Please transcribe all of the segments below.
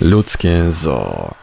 Ludzkie zoo.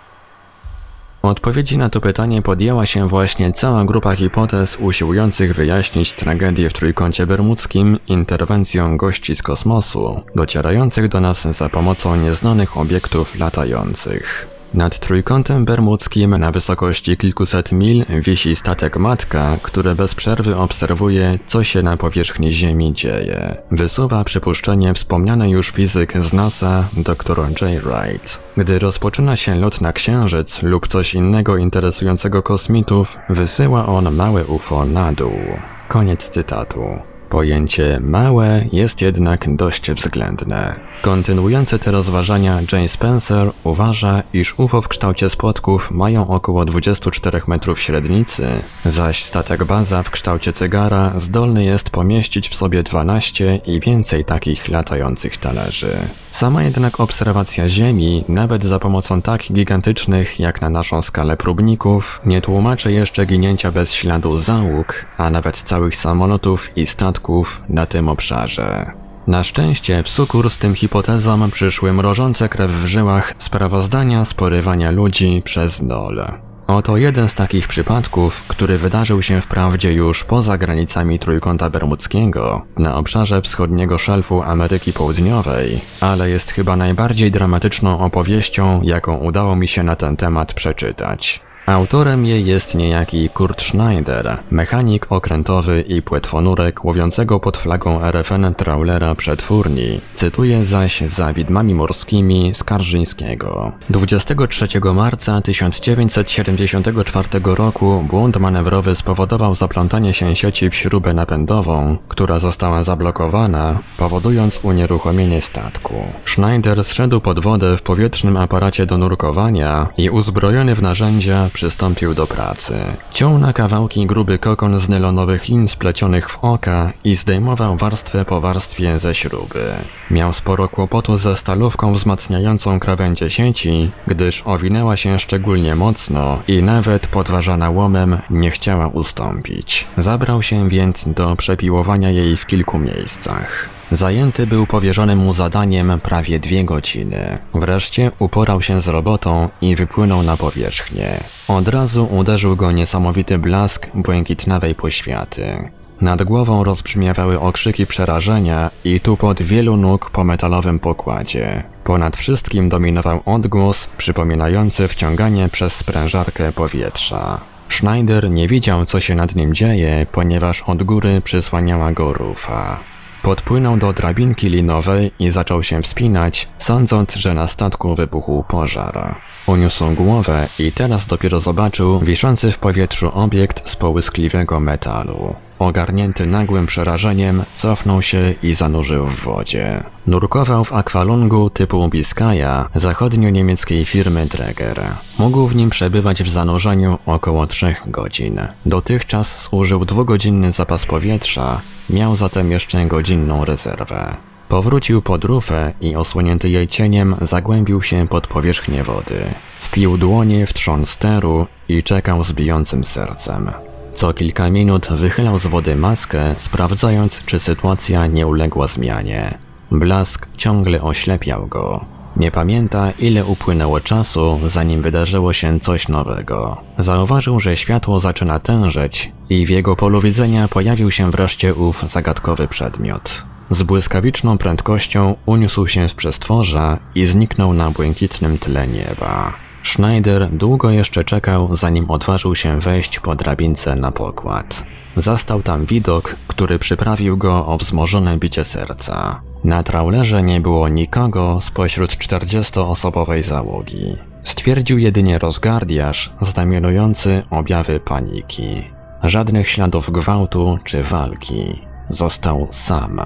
Odpowiedzi na to pytanie podjęła się właśnie cała grupa hipotez usiłujących wyjaśnić tragedię w Trójkącie Bermudzkim interwencją gości z kosmosu, docierających do nas za pomocą nieznanych obiektów latających. Nad Trójkątem Bermudzkim na wysokości kilkuset mil wisi statek Matka, który bez przerwy obserwuje, co się na powierzchni Ziemi dzieje. Wysuwa przypuszczenie wspomniany już fizyk z NASA, dr J. Wright. Gdy rozpoczyna się lot na Księżyc lub coś innego interesującego kosmitów, wysyła on małe UFO na dół. Koniec cytatu. Pojęcie małe jest jednak dość względne. Kontynuujący te rozważania Jane Spencer uważa, iż UFO w kształcie spłotków mają około 24 metrów średnicy, zaś statek baza w kształcie cygara zdolny jest pomieścić w sobie 12 i więcej takich latających talerzy. Sama jednak obserwacja Ziemi, nawet za pomocą tak gigantycznych jak na naszą skalę próbników, nie tłumaczy jeszcze ginięcia bez śladu załóg, a nawet całych samolotów i statków na tym obszarze. Na szczęście w sukurs z tym hipotezom przyszły mrożące krew w żyłach sprawozdania sporywania ludzi przez dole. Oto jeden z takich przypadków, który wydarzył się wprawdzie już poza granicami Trójkąta Bermudzkiego, na obszarze wschodniego szelfu Ameryki Południowej, ale jest chyba najbardziej dramatyczną opowieścią, jaką udało mi się na ten temat przeczytać. Autorem jej jest niejaki Kurt Schneider, mechanik okrętowy i płetwonurek łowiącego pod flagą RFN trawlera przetwórni. Cytuję zaś za widmami morskimi Skarżyńskiego. 23 marca 1974 roku błąd manewrowy spowodował zaplątanie się sieci w śrubę napędową, która została zablokowana, powodując unieruchomienie statku. Schneider zszedł pod wodę w powietrznym aparacie do nurkowania i uzbrojony w narzędzia przystąpił do pracy. Ciął na kawałki gruby kokon z nylonowych lin splecionych w oka i zdejmował warstwę po warstwie ze śruby. Miał sporo kłopotu ze stalówką wzmacniającą krawędzie sieci, gdyż owinęła się szczególnie mocno i nawet podważana łomem nie chciała ustąpić. Zabrał się więc do przepiłowania jej w kilku miejscach. Zajęty był powierzonym mu zadaniem prawie dwie godziny. Wreszcie uporał się z robotą i wypłynął na powierzchnię. Od razu uderzył go niesamowity blask błękitnawej poświaty. Nad głową rozbrzmiewały okrzyki przerażenia i tupot wielu nóg po metalowym pokładzie. Ponad wszystkim dominował odgłos przypominający wciąganie przez sprężarkę powietrza. Schneider nie widział, co się nad nim dzieje, ponieważ od góry przysłaniała go rufa. Podpłynął do drabinki linowej i zaczął się wspinać, sądząc, że na statku wybuchł pożar. Uniósł głowę i teraz dopiero zobaczył wiszący w powietrzu obiekt z połyskliwego metalu. Ogarnięty nagłym przerażeniem, cofnął się i zanurzył w wodzie. Nurkował w akwalungu typu Biskaja, zachodnio-niemieckiej firmy Dreger. Mógł w nim przebywać w zanurzeniu około 3 godzin. Dotychczas służył dwugodzinny zapas powietrza, miał zatem jeszcze godzinną rezerwę. Powrócił pod rufę i osłonięty jej cieniem zagłębił się pod powierzchnię wody. Wpił dłonie w trzon steru i czekał z bijącym sercem. Co kilka minut wychylał z wody maskę, sprawdzając, czy sytuacja nie uległa zmianie. Blask ciągle oślepiał go. Nie pamięta, ile upłynęło czasu, zanim wydarzyło się coś nowego. Zauważył, że światło zaczyna tężeć i w jego polu widzenia pojawił się wreszcie ów zagadkowy przedmiot. Z błyskawiczną prędkością uniósł się z przestworza i zniknął na błękitnym tle nieba. Schneider długo jeszcze czekał, zanim odważył się wejść po drabince na pokład. Zastał tam widok, który przyprawił go o wzmożone bicie serca. Na trawlerze nie było nikogo spośród 40-osobowej załogi. Stwierdził jedynie rozgardiarz znamionujący objawy paniki. Żadnych śladów gwałtu czy walki. Został sam.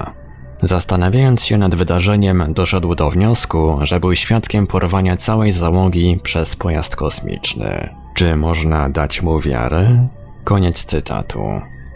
Zastanawiając się nad wydarzeniem, doszedł do wniosku, że był świadkiem porwania całej załogi przez pojazd kosmiczny. Czy można dać mu wiarę? Koniec cytatu.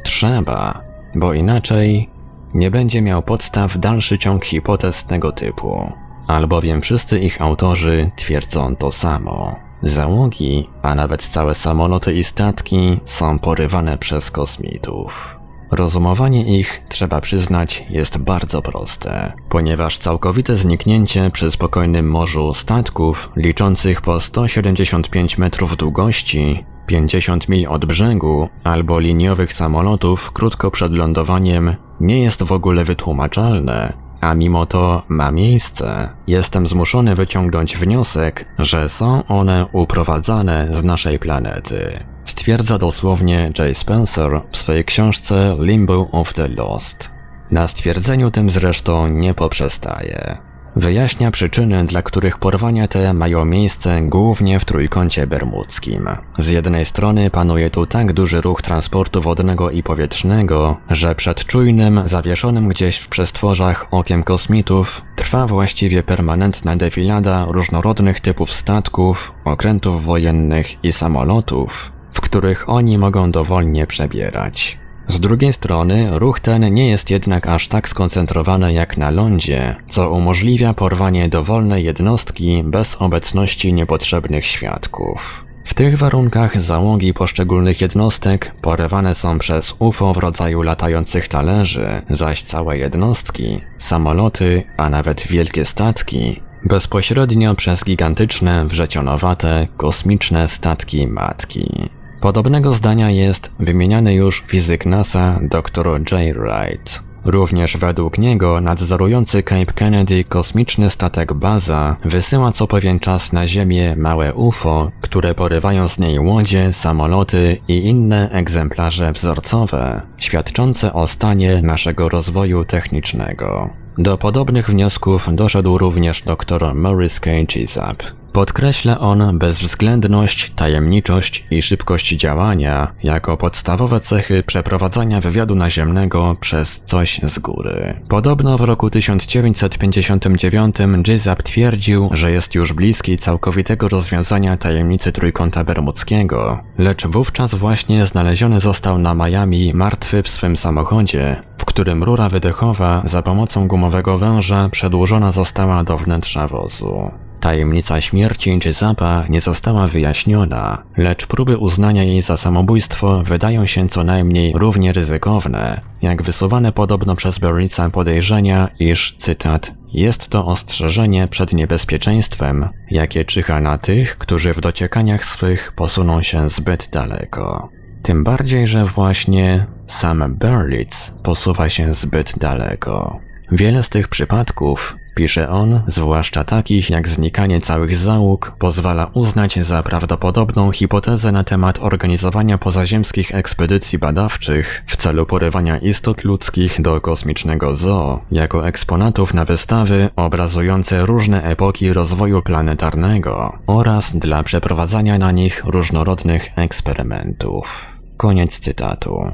Trzeba, bo inaczej nie będzie miał podstaw dalszy ciąg hipotez tego typu, albowiem wszyscy ich autorzy twierdzą to samo. Załogi, a nawet całe samoloty i statki są porywane przez kosmitów. Rozumowanie ich, trzeba przyznać, jest bardzo proste, ponieważ całkowite zniknięcie przy spokojnym morzu statków liczących po 175 metrów długości 50 mil od brzegu albo liniowych samolotów krótko przed lądowaniem nie jest w ogóle wytłumaczalne, a mimo to ma miejsce. Jestem zmuszony wyciągnąć wniosek, że są one uprowadzane z naszej planety. Stwierdza dosłownie Jay Spencer w swojej książce Limbo of the Lost. Na stwierdzeniu tym zresztą nie poprzestaje. Wyjaśnia przyczyny, dla których porwania te mają miejsce głównie w trójkącie bermudzkim. Z jednej strony panuje tu tak duży ruch transportu wodnego i powietrznego, że przed czujnym, zawieszonym gdzieś w przestworzach okiem kosmitów trwa właściwie permanentna defilada różnorodnych typów statków, okrętów wojennych i samolotów, w których oni mogą dowolnie przebierać. Z drugiej strony, ruch ten nie jest jednak aż tak skoncentrowany jak na lądzie, co umożliwia porwanie dowolnej jednostki bez obecności niepotrzebnych świadków. W tych warunkach załogi poszczególnych jednostek porywane są przez UFO w rodzaju latających talerzy, zaś całe jednostki, samoloty, a nawet wielkie statki, bezpośrednio przez gigantyczne, wrzecionowate, kosmiczne statki matki. Podobnego zdania jest wymieniany już fizyk NASA dr J. Wright. Również według niego nadzorujący Cape Kennedy kosmiczny statek Baza wysyła co pewien czas na Ziemię małe UFO, które porywają z niej łodzie, samoloty i inne egzemplarze wzorcowe, świadczące o stanie naszego rozwoju technicznego. Do podobnych wniosków doszedł również dr Maurice K. Gisap. Podkreśla on bezwzględność, tajemniczość i szybkość działania jako podstawowe cechy przeprowadzania wywiadu naziemnego przez coś z góry. Podobno w roku 1959 Gisap twierdził, że jest już bliski całkowitego rozwiązania tajemnicy Trójkąta Bermudzkiego, lecz wówczas właśnie znaleziony został na Miami martwy w swym samochodzie, w którym rura wydechowa za pomocą gumowego węża przedłużona została do wnętrza wozu. Tajemnica śmierci Gisapa nie została wyjaśniona, lecz próby uznania jej za samobójstwo wydają się co najmniej równie ryzykowne, jak wysuwane podobno przez Berlica podejrzenia, iż, cytat, jest to ostrzeżenie przed niebezpieczeństwem, jakie czyha na tych, którzy w dociekaniach swych posuną się zbyt daleko. Tym bardziej, że właśnie sam Berlitz posuwa się zbyt daleko. Wiele z tych przypadków Pisze on, zwłaszcza takich jak znikanie całych załóg, pozwala uznać za prawdopodobną hipotezę na temat organizowania pozaziemskich ekspedycji badawczych w celu porywania istot ludzkich do kosmicznego zoo, jako eksponatów na wystawy obrazujące różne epoki rozwoju planetarnego oraz dla przeprowadzania na nich różnorodnych eksperymentów. Koniec cytatu.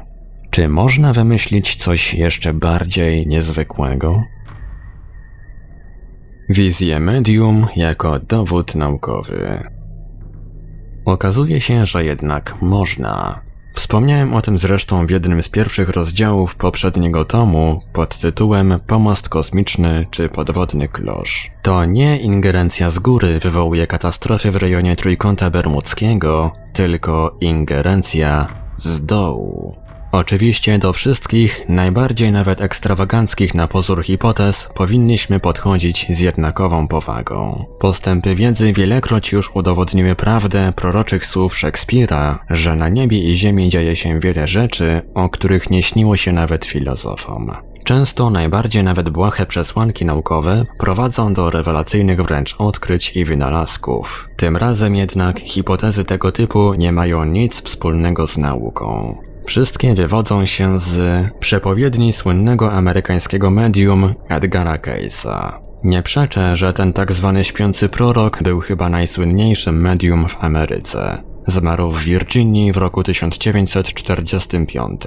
Czy można wymyślić coś jeszcze bardziej niezwykłego? Wizję medium jako dowód naukowy. Okazuje się, że jednak można. Wspomniałem o tym zresztą w jednym z pierwszych rozdziałów poprzedniego tomu pod tytułem Pomost kosmiczny czy podwodny klosz. To nie ingerencja z góry wywołuje katastrofę w rejonie Trójkąta Bermudzkiego, tylko ingerencja z dołu. Oczywiście do wszystkich, najbardziej nawet ekstrawaganckich na pozór hipotez powinniśmy podchodzić z jednakową powagą. Postępy wiedzy wielekroć już udowodniły prawdę proroczych słów Szekspira, że na niebie i ziemi dzieje się wiele rzeczy, o których nie śniło się nawet filozofom. Często najbardziej nawet błahe przesłanki naukowe prowadzą do rewelacyjnych wręcz odkryć i wynalazków. Tym razem jednak hipotezy tego typu nie mają nic wspólnego z nauką. Wszystkie wywodzą się z przepowiedni słynnego amerykańskiego medium Edgara Case'a. Nie przeczę, że ten tak zwany śpiący prorok był chyba najsłynniejszym medium w Ameryce. Zmarł w Virginii w roku 1945.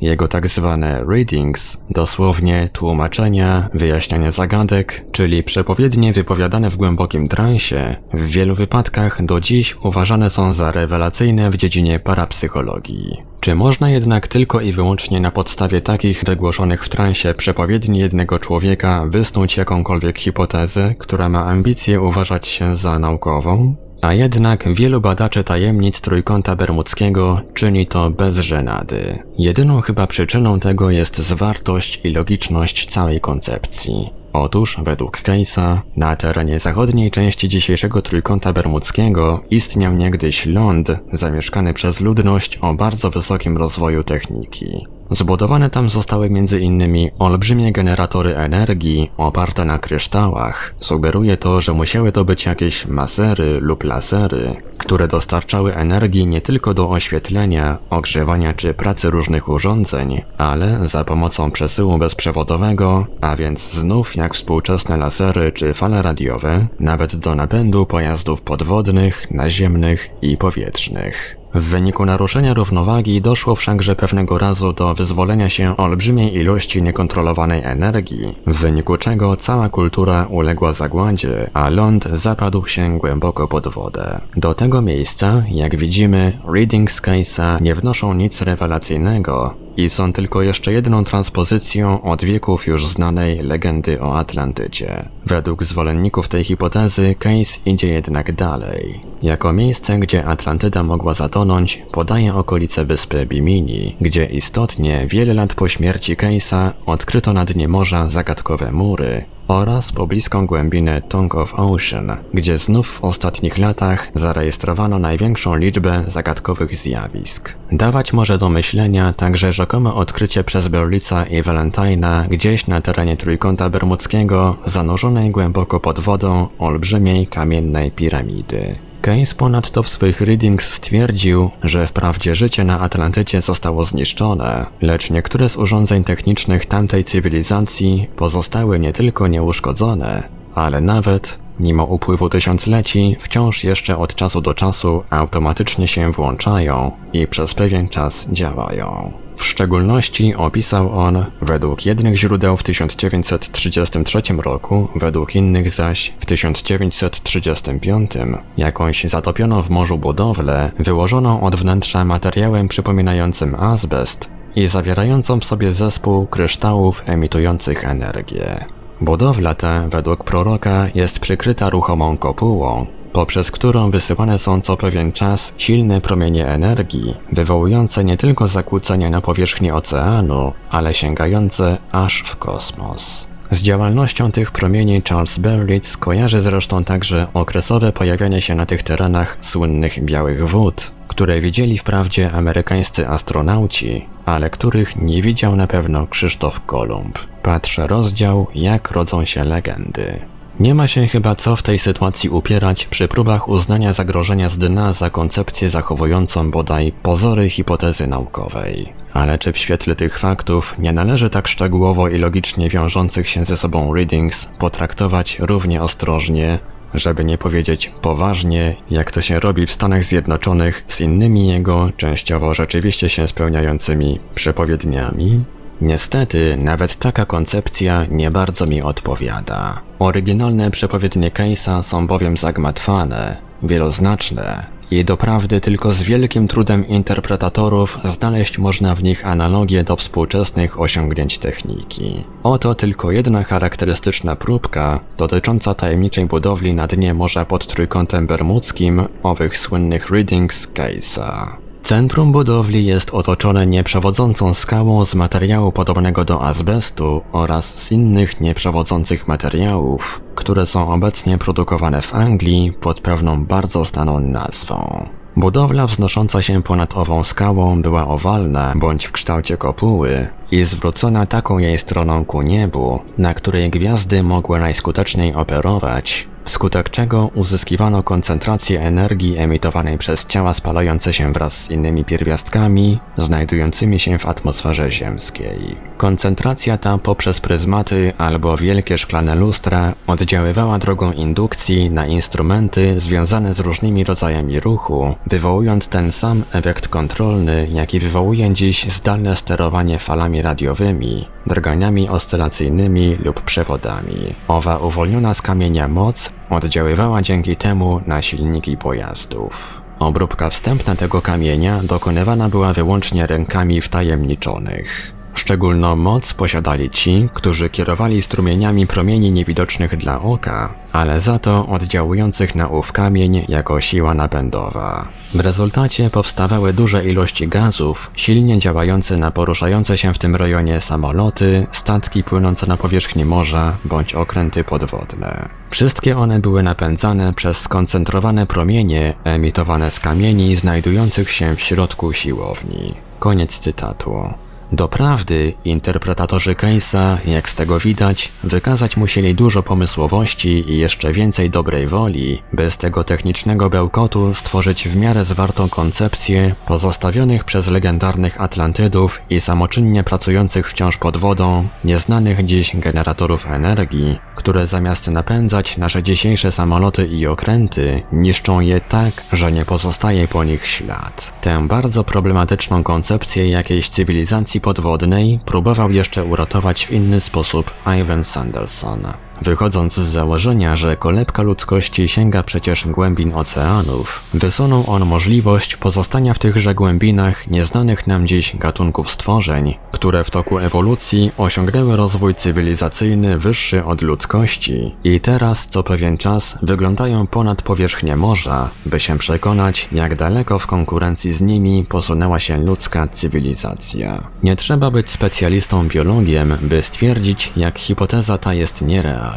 Jego tak zwane readings, dosłownie tłumaczenia, wyjaśnianie zagadek, czyli przepowiednie wypowiadane w głębokim transie, w wielu wypadkach do dziś uważane są za rewelacyjne w dziedzinie parapsychologii. Czy można jednak tylko i wyłącznie na podstawie takich wygłoszonych w transie przepowiedni jednego człowieka wysnuć jakąkolwiek hipotezę, która ma ambicje uważać się za naukową? A jednak wielu badaczy tajemnic Trójkąta Bermudzkiego czyni to bez żenady. Jedyną chyba przyczyną tego jest zwartość i logiczność całej koncepcji. Otóż, według Case'a, na terenie zachodniej części dzisiejszego Trójkąta Bermudzkiego istniał niegdyś ląd zamieszkany przez ludność o bardzo wysokim rozwoju techniki. Zbudowane tam zostały m.in. olbrzymie generatory energii oparte na kryształach. Sugeruje to, że musiały to być jakieś masery lub lasery, które dostarczały energii nie tylko do oświetlenia, ogrzewania czy pracy różnych urządzeń, ale za pomocą przesyłu bezprzewodowego, a więc znów jak współczesne lasery czy fale radiowe, nawet do napędu pojazdów podwodnych, naziemnych i powietrznych. W wyniku naruszenia równowagi doszło wszakże pewnego razu do wyzwolenia się olbrzymiej ilości niekontrolowanej energii, w wyniku czego cała kultura uległa zagładzie, a ląd zapadł się głęboko pod wodę. Do tego miejsca, jak widzimy, readings Case'a nie wnoszą nic rewelacyjnego, i są tylko jeszcze jedną transpozycją od wieków już znanej legendy o Atlantycie. Według zwolenników tej hipotezy Case idzie jednak dalej. Jako miejsce, gdzie Atlantyda mogła zatonąć, podaje okolice wyspy Bimini, gdzie istotnie wiele lat po śmierci Case'a odkryto na dnie morza zagadkowe mury, oraz pobliską głębinę Tongue of Ocean, gdzie znów w ostatnich latach zarejestrowano największą liczbę zagadkowych zjawisk. Dawać może do myślenia także rzekome odkrycie przez Berlica i Valentina gdzieś na terenie Trójkąta Bermudzkiego, zanurzonej głęboko pod wodą olbrzymiej kamiennej piramidy. Case ponadto w swoich readings stwierdził, że wprawdzie życie na Atlantycie zostało zniszczone, lecz niektóre z urządzeń technicznych tamtej cywilizacji pozostały nie tylko nieuszkodzone, ale nawet, mimo upływu tysiącleci, wciąż jeszcze od czasu do czasu automatycznie się włączają i przez pewien czas działają. W szczególności opisał on, według jednych źródeł w 1933 roku, według innych zaś w 1935, jakąś zatopioną w morzu budowlę, wyłożoną od wnętrza materiałem przypominającym azbest i zawierającą w sobie zespół kryształów emitujących energię. Budowla ta, według proroka, jest przykryta ruchomą kopułą, poprzez którą wysyłane są co pewien czas silne promienie energii, wywołujące nie tylko zakłócenia na powierzchni oceanu, ale sięgające aż w kosmos. Z działalnością tych promieni Charles Berlitz kojarzy zresztą także okresowe pojawianie się na tych terenach słynnych białych wód, które widzieli wprawdzie amerykańscy astronauci, ale których nie widział na pewno Krzysztof Kolumb. Patrzę rozdział Jak rodzą się legendy. Nie ma się chyba co w tej sytuacji upierać przy próbach uznania zagrożenia z dna za koncepcję zachowującą bodaj pozory hipotezy naukowej. Ale czy w świetle tych faktów nie należy tak szczegółowo i logicznie wiążących się ze sobą readings potraktować równie ostrożnie, żeby nie powiedzieć poważnie, jak to się robi w Stanach Zjednoczonych z innymi jego, częściowo rzeczywiście się spełniającymi przepowiedniami? Niestety, nawet taka koncepcja nie bardzo mi odpowiada. Oryginalne przepowiednie Case'a są bowiem zagmatwane, wieloznaczne i doprawdy tylko z wielkim trudem interpretatorów znaleźć można w nich analogię do współczesnych osiągnięć techniki. Oto tylko jedna charakterystyczna próbka dotycząca tajemniczej budowli na dnie morza pod Trójkątem Bermudzkim owych słynnych readings Case'a. Centrum budowli jest otoczone nieprzewodzącą skałą z materiału podobnego do azbestu oraz z innych nieprzewodzących materiałów, które są obecnie produkowane w Anglii pod pewną bardzo znaną nazwą. Budowla wznosząca się ponad ową skałą była owalna bądź w kształcie kopuły i zwrócona taką jej stroną ku niebu, na której gwiazdy mogły najskuteczniej operować, wskutek czego uzyskiwano koncentrację energii emitowanej przez ciała spalające się wraz z innymi pierwiastkami znajdującymi się w atmosferze ziemskiej. Koncentracja ta poprzez pryzmaty albo wielkie szklane lustra oddziaływała drogą indukcji na instrumenty związane z różnymi rodzajami ruchu, wywołując ten sam efekt kontrolny, jaki wywołuje dziś zdalne sterowanie falami radiowymi, drganiami oscylacyjnymi lub przewodami. Owa uwolniona z kamienia moc oddziaływała dzięki temu na silniki pojazdów. Obróbka wstępna tego kamienia dokonywana była wyłącznie rękami wtajemniczonych. Szczególną moc posiadali ci, którzy kierowali strumieniami promieni niewidocznych dla oka, ale za to oddziałujących na ów kamień jako siła napędowa. W rezultacie powstawały duże ilości gazów, silnie działające na poruszające się w tym rejonie samoloty, statki płynące na powierzchni morza bądź okręty podwodne. Wszystkie one były napędzane przez skoncentrowane promienie emitowane z kamieni znajdujących się w środku siłowni. Koniec cytatu. Doprawdy, interpretatorzy Case'a, jak z tego widać, wykazać musieli dużo pomysłowości i jeszcze więcej dobrej woli, by z tego technicznego bełkotu stworzyć w miarę zwartą koncepcję pozostawionych przez legendarnych Atlantydów i samoczynnie pracujących wciąż pod wodą, nieznanych dziś generatorów energii, które zamiast napędzać nasze dzisiejsze samoloty i okręty, niszczą je tak, że nie pozostaje po nich ślad. Tę bardzo problematyczną koncepcję jakiejś cywilizacji podwodnej próbował jeszcze uratować w inny sposób Ivan Sanderson. Wychodząc z założenia, że kolebka ludzkości sięga przecież głębin oceanów, wysunął on możliwość pozostania w tychże głębinach nieznanych nam dziś gatunków stworzeń, które w toku ewolucji osiągnęły rozwój cywilizacyjny wyższy od ludzkości. I teraz co pewien czas wyglądają ponad powierzchnię morza, by się przekonać, jak daleko w konkurencji z nimi posunęła się ludzka cywilizacja. Nie trzeba być specjalistą biologiem, by stwierdzić, jak hipoteza ta jest nierealna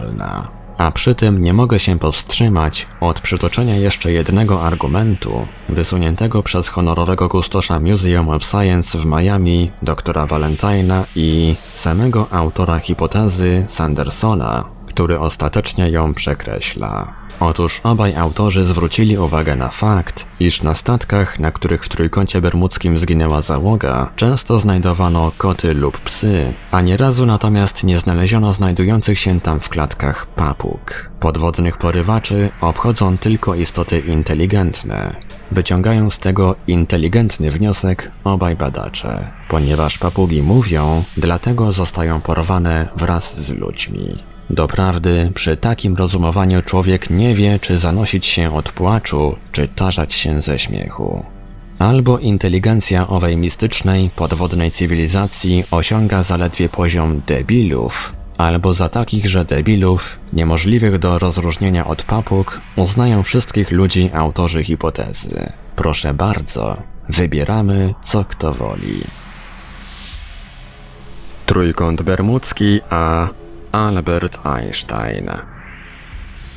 A przy tym nie mogę się powstrzymać od przytoczenia jeszcze jednego argumentu, wysuniętego przez honorowego kustosza Museum of Science w Miami, doktora Valentina i samego autora hipotezy Sandersona, który ostatecznie ją przekreśla. Otóż obaj autorzy zwrócili uwagę na fakt, iż na statkach, na których w Trójkącie Bermudzkim zginęła załoga, często znajdowano koty lub psy, a nierazu natomiast nie znaleziono znajdujących się tam w klatkach papug. Podwodnych porywaczy obchodzą tylko istoty inteligentne. Wyciągają z tego inteligentny wniosek obaj badacze. Ponieważ papugi mówią, dlatego zostają porwane wraz z ludźmi. Doprawdy, przy takim rozumowaniu człowiek nie wie, czy zanosić się od płaczu, czy tarzać się ze śmiechu. Albo inteligencja owej mistycznej, podwodnej cywilizacji osiąga zaledwie poziom debilów, albo za takichże debilów, niemożliwych do rozróżnienia od papug, uznają wszystkich ludzi autorzy hipotezy. Proszę bardzo, wybieramy co kto woli. Trójkąt Bermudzki, a Albert Einstein.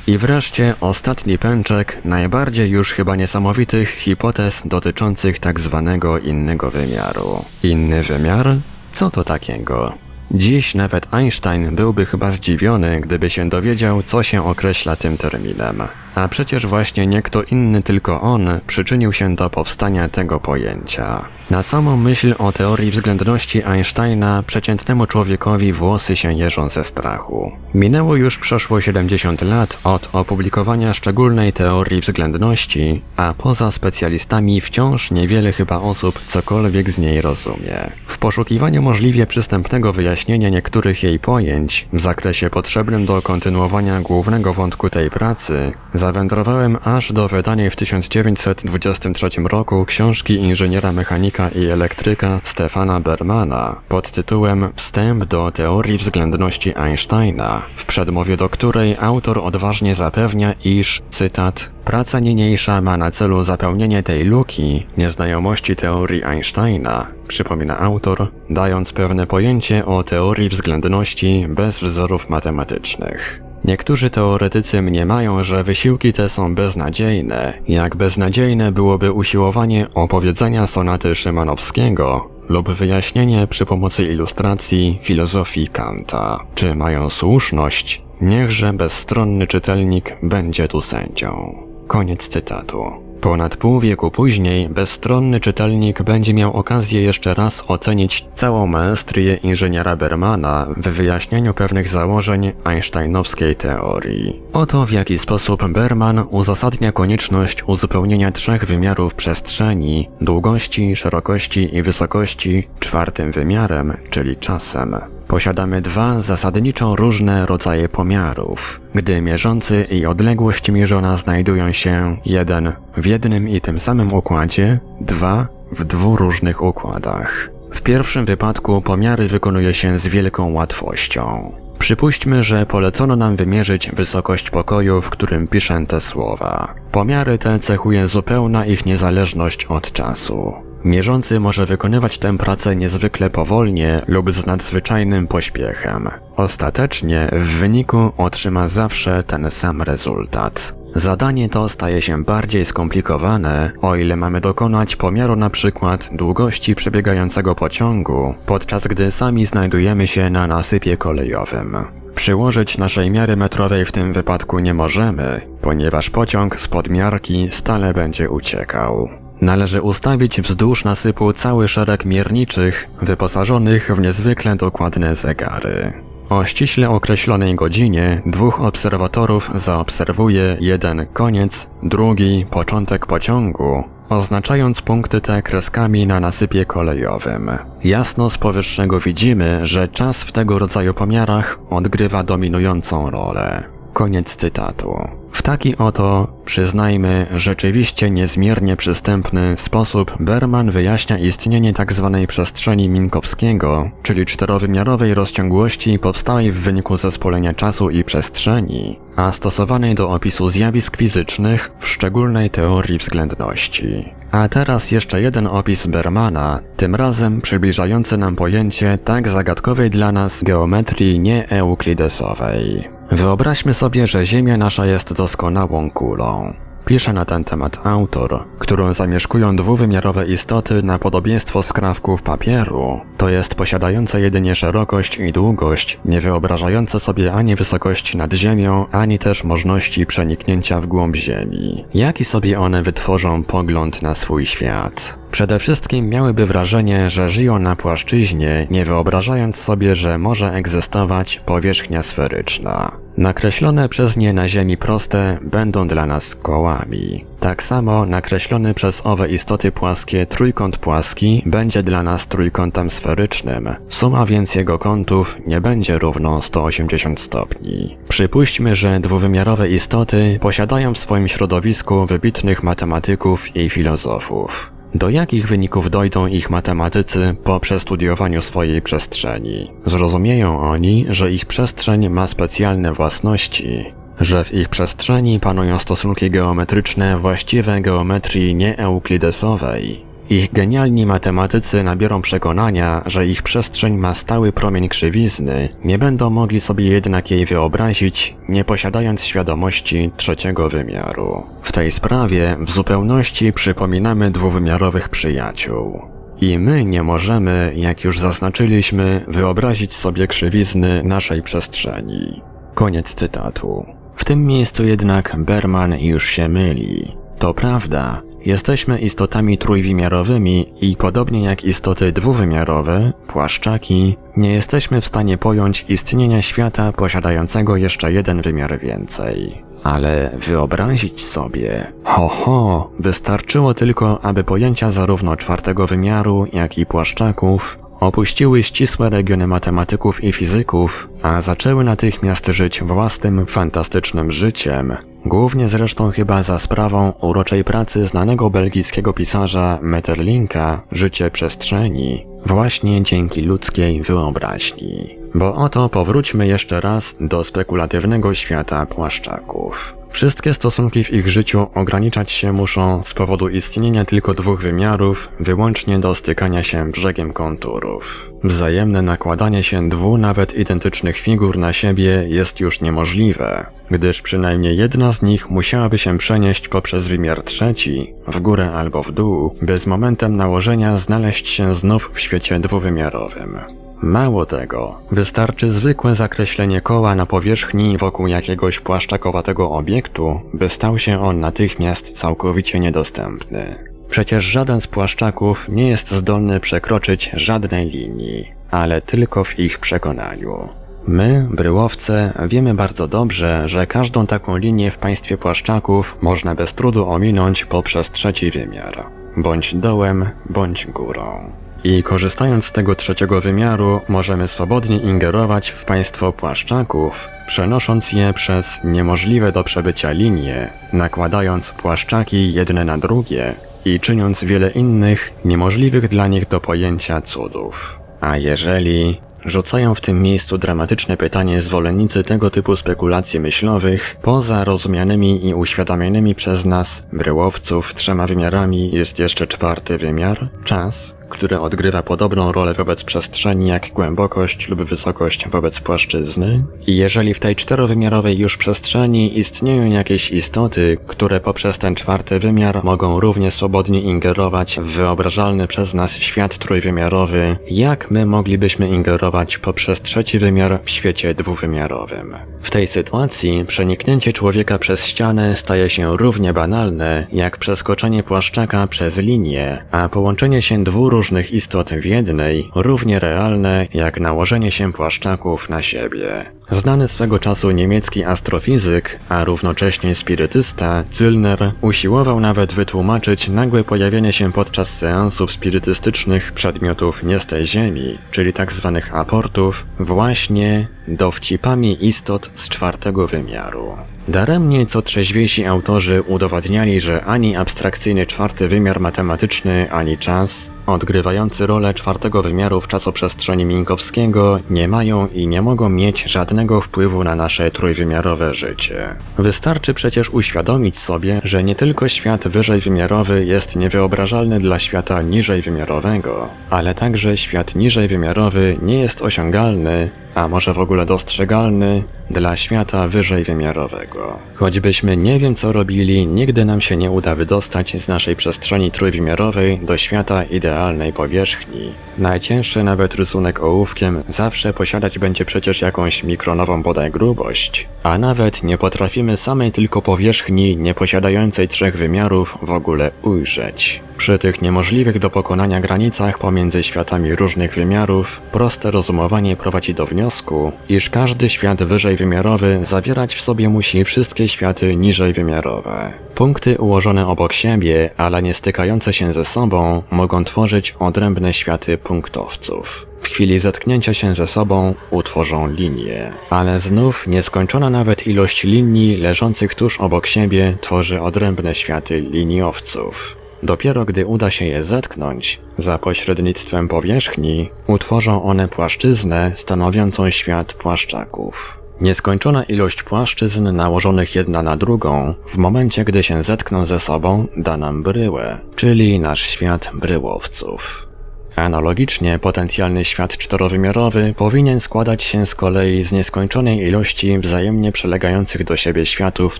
I wreszcie ostatni pęczek najbardziej już chyba niesamowitych hipotez dotyczących tak zwanego innego wymiaru. Inny wymiar? Co to takiego? Dziś nawet Einstein byłby chyba zdziwiony, gdyby się dowiedział, co się określa tym terminem. A przecież właśnie nie kto inny, tylko on przyczynił się do powstania tego pojęcia. Na samą myśl o teorii względności Einsteina przeciętnemu człowiekowi włosy się jeżą ze strachu. Minęło już przeszło 70 lat od opublikowania szczególnej teorii względności, a poza specjalistami wciąż niewiele chyba osób cokolwiek z niej rozumie. W poszukiwaniu możliwie przystępnego wyjaśnienia niektórych jej pojęć w zakresie potrzebnym do kontynuowania głównego wątku tej pracy, zawędrowałem aż do wydanej w 1923 roku książki inżyniera mechanika i elektryka Stefana Bermana pod tytułem Wstęp do teorii względności Einsteina, w przedmowie do której autor odważnie zapewnia, iż, cytat, praca niniejsza ma na celu zapełnienie tej luki nieznajomości teorii Einsteina, przypomina autor, dając pewne pojęcie o teorii względności bez wzorów matematycznych. Niektórzy teoretycy mniemają, że wysiłki te są beznadziejne, jak beznadziejne byłoby usiłowanie opowiedzenia sonaty Szymanowskiego lub wyjaśnienie przy pomocy ilustracji filozofii Kanta. Czy mają słuszność? Niechże bezstronny czytelnik będzie tu sędzią. Koniec cytatu. Ponad pół wieku później bezstronny czytelnik będzie miał okazję jeszcze raz ocenić całą maestrię inżyniera Bermana w wyjaśnieniu pewnych założeń einsteinowskiej teorii. Oto w jaki sposób Berman uzasadnia konieczność uzupełnienia trzech wymiarów przestrzeni, długości, szerokości i wysokości, czwartym wymiarem, czyli czasem. Posiadamy dwa zasadniczo różne rodzaje pomiarów, gdy mierzący i odległość mierzona znajdują się jeden w jednym i tym samym układzie, dwa w dwóch różnych układach. W pierwszym wypadku pomiary wykonuje się z wielką łatwością. Przypuśćmy, że polecono nam wymierzyć wysokość pokoju, w którym piszę te słowa. Pomiary te cechuje zupełna ich niezależność od czasu. Mierzący może wykonywać tę pracę niezwykle powolnie lub z nadzwyczajnym pośpiechem. Ostatecznie w wyniku otrzyma zawsze ten sam rezultat. Zadanie to staje się bardziej skomplikowane, o ile mamy dokonać pomiaru na przykład długości przebiegającego pociągu, podczas gdy sami znajdujemy się na nasypie kolejowym. Przyłożyć naszej miary metrowej w tym wypadku nie możemy, ponieważ pociąg z podmiarki stale będzie uciekał. Należy ustawić wzdłuż nasypu cały szereg mierniczych, wyposażonych w niezwykle dokładne zegary. O ściśle określonej godzinie dwóch obserwatorów zaobserwuje jeden koniec, drugi początek pociągu, oznaczając punkty te kreskami na nasypie kolejowym. Jasno z powyższego widzimy, że czas w tego rodzaju pomiarach odgrywa dominującą rolę. Koniec cytatu. W taki oto, przyznajmy, rzeczywiście niezmiernie przystępny sposób Berman wyjaśnia istnienie tzw. Tak przestrzeni Minkowskiego, czyli czterowymiarowej rozciągłości powstałej w wyniku zespolenia czasu i przestrzeni, a stosowanej do opisu zjawisk fizycznych w szczególnej teorii względności. A teraz jeszcze jeden opis Bermana, tym razem przybliżający nam pojęcie tak zagadkowej dla nas geometrii nieeuklidesowej. Wyobraźmy sobie, że Ziemia nasza jest doskonałą kulą. Pisze na ten temat autor, którą zamieszkują dwuwymiarowe istoty na podobieństwo skrawków papieru, to jest posiadające jedynie szerokość i długość, nie wyobrażające sobie ani wysokości nad ziemią, ani też możliwości przeniknięcia w głąb ziemi. Jaki sobie one wytworzą pogląd na swój świat? Przede wszystkim miałyby wrażenie, że żyją na płaszczyźnie, nie wyobrażając sobie, że może egzystować powierzchnia sferyczna. Nakreślone przez nie na Ziemi proste będą dla nas kołami. Tak samo nakreślony przez owe istoty płaskie trójkąt płaski będzie dla nas trójkątem sferycznym. Suma więc jego kątów nie będzie równo 180 stopni. Przypuśćmy, że dwuwymiarowe istoty posiadają w swoim środowisku wybitnych matematyków i filozofów. Do jakich wyników dojdą ich matematycy po przestudiowaniu swojej przestrzeni? Zrozumieją oni, że ich przestrzeń ma specjalne własności, że w ich przestrzeni panują stosunki geometryczne właściwe geometrii nieeuklidesowej, ich genialni matematycy nabiorą przekonania, że ich przestrzeń ma stały promień krzywizny, nie będą mogli sobie jednak jej wyobrazić, nie posiadając świadomości trzeciego wymiaru. W tej sprawie w zupełności przypominamy dwuwymiarowych przyjaciół. I my nie możemy, jak już zaznaczyliśmy, wyobrazić sobie krzywizny naszej przestrzeni. Koniec cytatu. W tym miejscu jednak Berman już się myli. To prawda, Jesteśmy istotami trójwymiarowymi i podobnie jak istoty dwuwymiarowe, płaszczaki, nie jesteśmy w stanie pojąć istnienia świata posiadającego jeszcze jeden wymiar więcej. Ale wyobrazić sobie, ho ho, wystarczyło tylko, aby pojęcia zarówno czwartego wymiaru, jak i płaszczaków opuściły ścisłe regiony matematyków i fizyków, a zaczęły natychmiast żyć własnym, fantastycznym życiem, Głównie zresztą chyba za sprawą uroczej pracy znanego belgijskiego pisarza Metterlinka Życie przestrzeni, właśnie dzięki ludzkiej wyobraźni. Bo oto powróćmy jeszcze raz do spekulatywnego świata płaszczaków. Wszystkie stosunki w ich życiu ograniczać się muszą z powodu istnienia tylko dwóch wymiarów, wyłącznie do stykania się brzegiem konturów. Wzajemne nakładanie się dwóch nawet identycznych figur na siebie jest już niemożliwe, gdyż przynajmniej jedna z nich musiałaby się przenieść poprzez wymiar trzeci, w górę albo w dół, by z momentem nałożenia znaleźć się znów w świecie dwuwymiarowym. Mało tego, wystarczy zwykłe zakreślenie koła na powierzchni wokół jakiegoś płaszczakowatego obiektu, by stał się on natychmiast całkowicie niedostępny. Przecież żaden z płaszczaków nie jest zdolny przekroczyć żadnej linii, ale tylko w ich przekonaniu. My, bryłowce, wiemy bardzo dobrze, że każdą taką linię w państwie płaszczaków można bez trudu ominąć poprzez trzeci wymiar, bądź dołem, bądź górą. I korzystając z tego trzeciego wymiaru, możemy swobodnie ingerować w państwo płaszczaków, przenosząc je przez niemożliwe do przebycia linie, nakładając płaszczaki jedne na drugie i czyniąc wiele innych, niemożliwych dla nich do pojęcia cudów. A jeżeli Rzucają w tym miejscu dramatyczne pytanie zwolennicy tego typu spekulacji myślowych, poza rozumianymi i uświadamianymi przez nas, bryłowców, trzema wymiarami jest jeszcze czwarty wymiar, czas, który odgrywa podobną rolę wobec przestrzeni jak głębokość lub wysokość wobec płaszczyzny. I jeżeli w tej czterowymiarowej już przestrzeni istnieją jakieś istoty, które poprzez ten czwarty wymiar mogą równie swobodnie ingerować w wyobrażalny przez nas świat trójwymiarowy, jak my moglibyśmy ingerować poprzez trzeci wymiar w świecie dwuwymiarowym. W tej sytuacji przeniknięcie człowieka przez ścianę staje się równie banalne, jak przeskoczenie płaszczaka przez linię, a połączenie się dwóch różnych istot w jednej równie realne jak nałożenie się płaszczaków na siebie. Znany swego czasu niemiecki astrofizyk, a równocześnie spirytysta, Züllner usiłował nawet wytłumaczyć nagłe pojawienie się podczas seansów spirytystycznych przedmiotów nie z tej Ziemi, czyli tzw. Tak aportów, właśnie dowcipami istot z czwartego wymiaru. Daremnie co trzeźwiejsi autorzy udowadniali, że ani abstrakcyjny czwarty wymiar matematyczny, ani czas, odgrywający rolę czwartego wymiaru w czasoprzestrzeni Minkowskiego, nie mają i nie mogą mieć żadnego wpływu na nasze trójwymiarowe życie. Wystarczy przecież uświadomić sobie, że nie tylko świat wyżej wymiarowy jest niewyobrażalny dla świata niżej wymiarowego, ale także świat niżej wymiarowy nie jest osiągalny, a może w ogóle dostrzegalny dla świata wyżej wymiarowego. Choćbyśmy nie wiem co robili, nigdy nam się nie uda wydostać z naszej przestrzeni trójwymiarowej do świata idealnej powierzchni. Najcięższy nawet rysunek ołówkiem zawsze posiadać będzie przecież jakąś mikronową bodaj grubość, a nawet nie potrafimy samej tylko powierzchni nieposiadającej trzech wymiarów w ogóle ujrzeć. Przy tych niemożliwych do pokonania granicach pomiędzy światami różnych wymiarów, proste rozumowanie prowadzi do wniosku, iż każdy świat wyżej wymiarowy zawierać w sobie musi wszystkie światy niżej wymiarowe. Punkty ułożone obok siebie, ale nie stykające się ze sobą, mogą tworzyć odrębne światy punktowców. W chwili zetknięcia się ze sobą utworzą linię, ale znów nieskończona nawet ilość linii leżących tuż obok siebie tworzy odrębne światy liniowców. Dopiero gdy uda się je zetknąć, za pośrednictwem powierzchni, utworzą one płaszczyznę stanowiącą świat płaszczaków. Nieskończona ilość płaszczyzn nałożonych jedna na drugą, w momencie gdy się zetkną ze sobą, da nam bryłę, czyli nasz świat bryłowców. Analogicznie potencjalny świat czterowymiarowy powinien składać się z kolei z nieskończonej ilości wzajemnie przelegających do siebie światów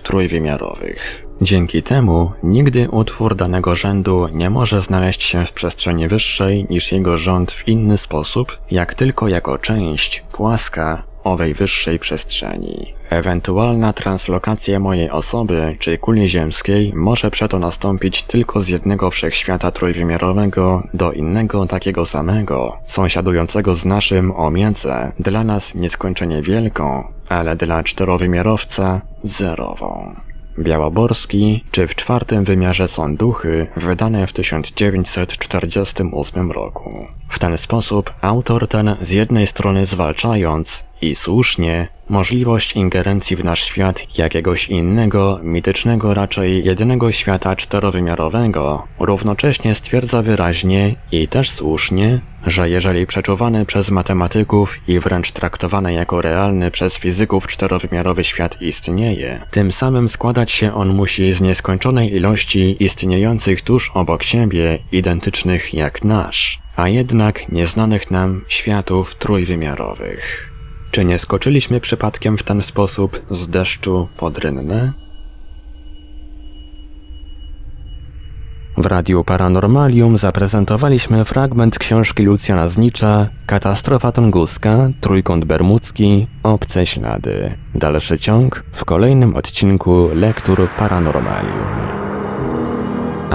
trójwymiarowych. Dzięki temu nigdy utwór danego rzędu nie może znaleźć się w przestrzeni wyższej niż jego rząd w inny sposób, jak tylko jako część płaska owej wyższej przestrzeni. Ewentualna translokacja mojej osoby czy kuli ziemskiej może przeto nastąpić tylko z jednego wszechświata trójwymiarowego do innego takiego samego, sąsiadującego z naszym o miedzę, dla nas nieskończenie wielką, ale dla czterowymiarowca zerową. Białoborski, czy w czwartym wymiarze są duchy, wydane w 1948 roku. W ten sposób autor ten z jednej strony zwalczając, i słusznie, możliwość ingerencji w nasz świat jakiegoś innego, mitycznego raczej jedynego świata czterowymiarowego, równocześnie stwierdza wyraźnie i też słusznie, że jeżeli przeczuwany przez matematyków i wręcz traktowany jako realny przez fizyków czterowymiarowy świat istnieje, tym samym składać się on musi z nieskończonej ilości istniejących tuż obok siebie, identycznych jak nasz, a jednak nieznanych nam światów trójwymiarowych. Czy nie skoczyliśmy przypadkiem w ten sposób z deszczu pod rynnę? W Radiu Paranormalium zaprezentowaliśmy fragment książki Lucjana Znicza Katastrofa tunguska, Trójkąt Bermudzki, Obce Ślady. Dalszy ciąg w kolejnym odcinku Lektur Paranormalium.